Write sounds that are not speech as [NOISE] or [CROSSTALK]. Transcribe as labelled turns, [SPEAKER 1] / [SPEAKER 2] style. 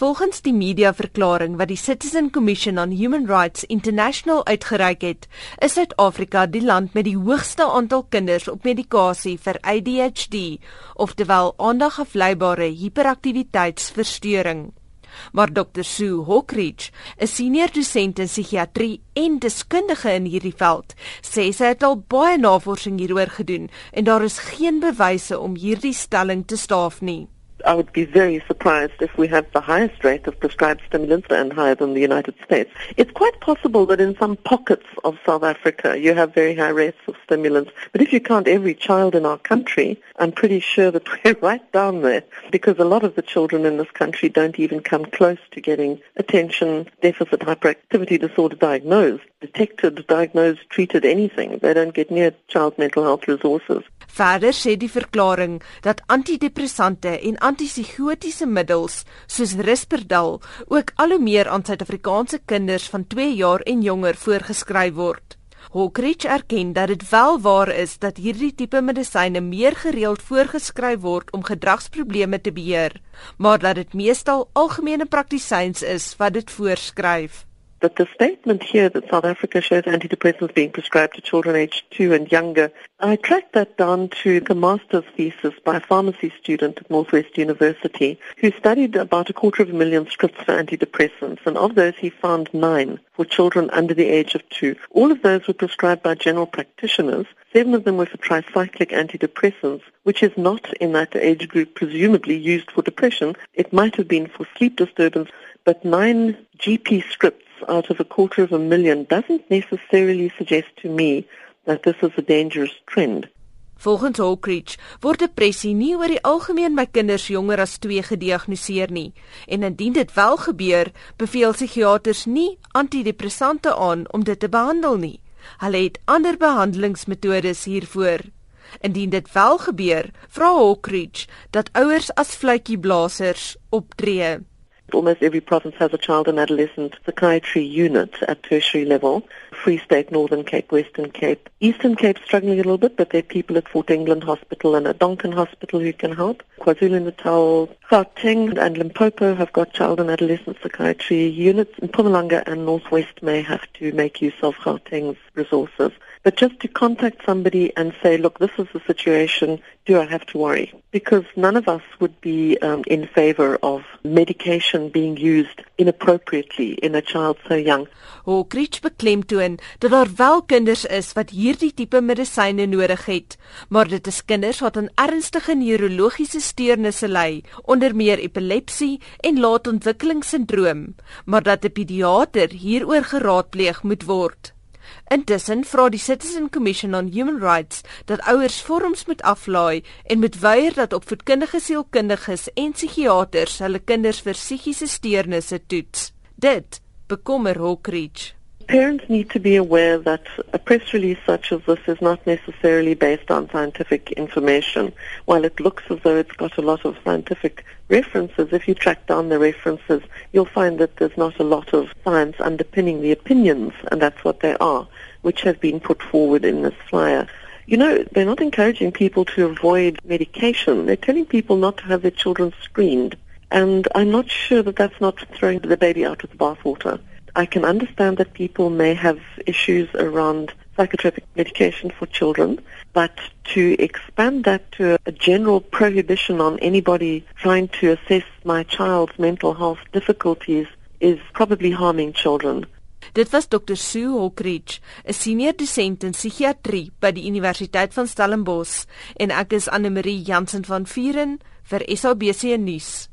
[SPEAKER 1] Volgens die mediaverklaring wat die Citizen Commission on Human Rights International uitgereik het, is Suid-Afrika die land met die hoogste aantal kinders op medikasie vir ADHD, oftewel aandagafleibare hiperaktiwiteitsversteuring. Maar Dr. Sue Hockridge, 'n senior dosent in psigiatrie en deskundige in hierdie veld, sê sy het al baie navorsing hieroor gedoen en daar is geen bewyse om hierdie stelling te staaf nie.
[SPEAKER 2] I would be very surprised if we have the highest rate of prescribed stimulants and higher than the United States. It's quite possible that in some pockets of South Africa you have very high rates of stimulants. But if you count every child in our country, I'm pretty sure that [LAUGHS] we're right down there because a lot of the children in this country don't even come close to getting attention deficit hyperactivity disorder diagnosed, detected, diagnosed, treated, anything. They don't get near child mental health resources.
[SPEAKER 1] Verder sê die verklaring dat antidepressante en antipsigotiese middels soos Risperdal ook al hoe meer aan Suid-Afrikaanse kinders van 2 jaar en jonger voorgeskryf word. Hokrich erken dat dit wel waar is dat hierdie tipe medisyne meer gereeld voorgeskryf word om gedragsprobleme te beheer, maar dat dit meestal algemene praktisyns is wat dit voorskryf.
[SPEAKER 2] But the statement here that South Africa shows antidepressants being prescribed to children aged two and younger, I tracked that down to the master's thesis by a pharmacy student at Northwest University who studied about a quarter of a million scripts for antidepressants. And of those, he found nine for children under the age of two. All of those were prescribed by general practitioners. Seven of them were for tricyclic antidepressants, which is not in that age group presumably used for depression. It might have been for sleep disturbance, but nine GP scripts out of a quarter of a million doesn't necessarily suggest to me that this is a dangerous trend.
[SPEAKER 1] Volgens Hawkridge word depressie nie oor die algemeen by kinders jonger as 2 gediagnoseer nie en indien dit wel gebeur, beveel psigiaters nie antidepressante aan om dit te behandel nie. Hulle het ander behandelingsmetodes hiervoor. Indien dit wel gebeur, vra Hawkridge dat ouers as fluitjieblassers optree.
[SPEAKER 2] Almost every province has a child and adolescent psychiatry unit at tertiary level. Free State, Northern Cape, Western Cape. Eastern Cape struggling a little bit, but there are people at Fort England Hospital and at Donkin Hospital who can help. KwaZulu-Natal, Gauteng and Limpopo have got child and adolescent psychiatry units. And Pumalanga and Northwest may have to make use of Gauteng's resources. But just to contact somebody and say, look, this is the situation, do I have to worry? Because none of us would be um, in favor of medication being used inappropriately in a child so young.
[SPEAKER 1] Hoekriech beklemtoon dat daar wel kinders is wat hierdie tipe medisyne nodig het, maar dit is kinders wat aan ernstige neurologiese steurnisse ly, onder meer epilepsie en laatontwikkelingssindroom, maar dat 'n pediater hieroor geraadpleeg moet word. Intussen vra die Citizen Commission on Human Rights dat ouers vorms moet aflaai en moet weier dat opvoedkundige sielkundiges en psigiaters hulle kinders vir psigiese steurnisse toets. Dit bekommer Hockridge.
[SPEAKER 2] Parents need to be aware that a press release such as this is not necessarily based on scientific information. While it looks as though it's got a lot of scientific references, if you track down the references, you'll find that there's not a lot of science underpinning the opinions, and that's what they are, which have been put forward in this flyer. You know, they're not encouraging people to avoid medication. They're telling people not to have their children screened. And I'm not sure that that's not throwing the baby out with the bathwater. I can understand that people may have issues around psychotropic medication for children, but to expand that to a general prohibition on anybody trying to assess my child's mental health difficulties is probably harming children.
[SPEAKER 1] Dit was Dr. Sue Hockridge, 'n senior dosent in psigiatrie by die Universiteit van Stellenbosch, en ek is Anne Marie Jansen van Vuren vir SABC nuus.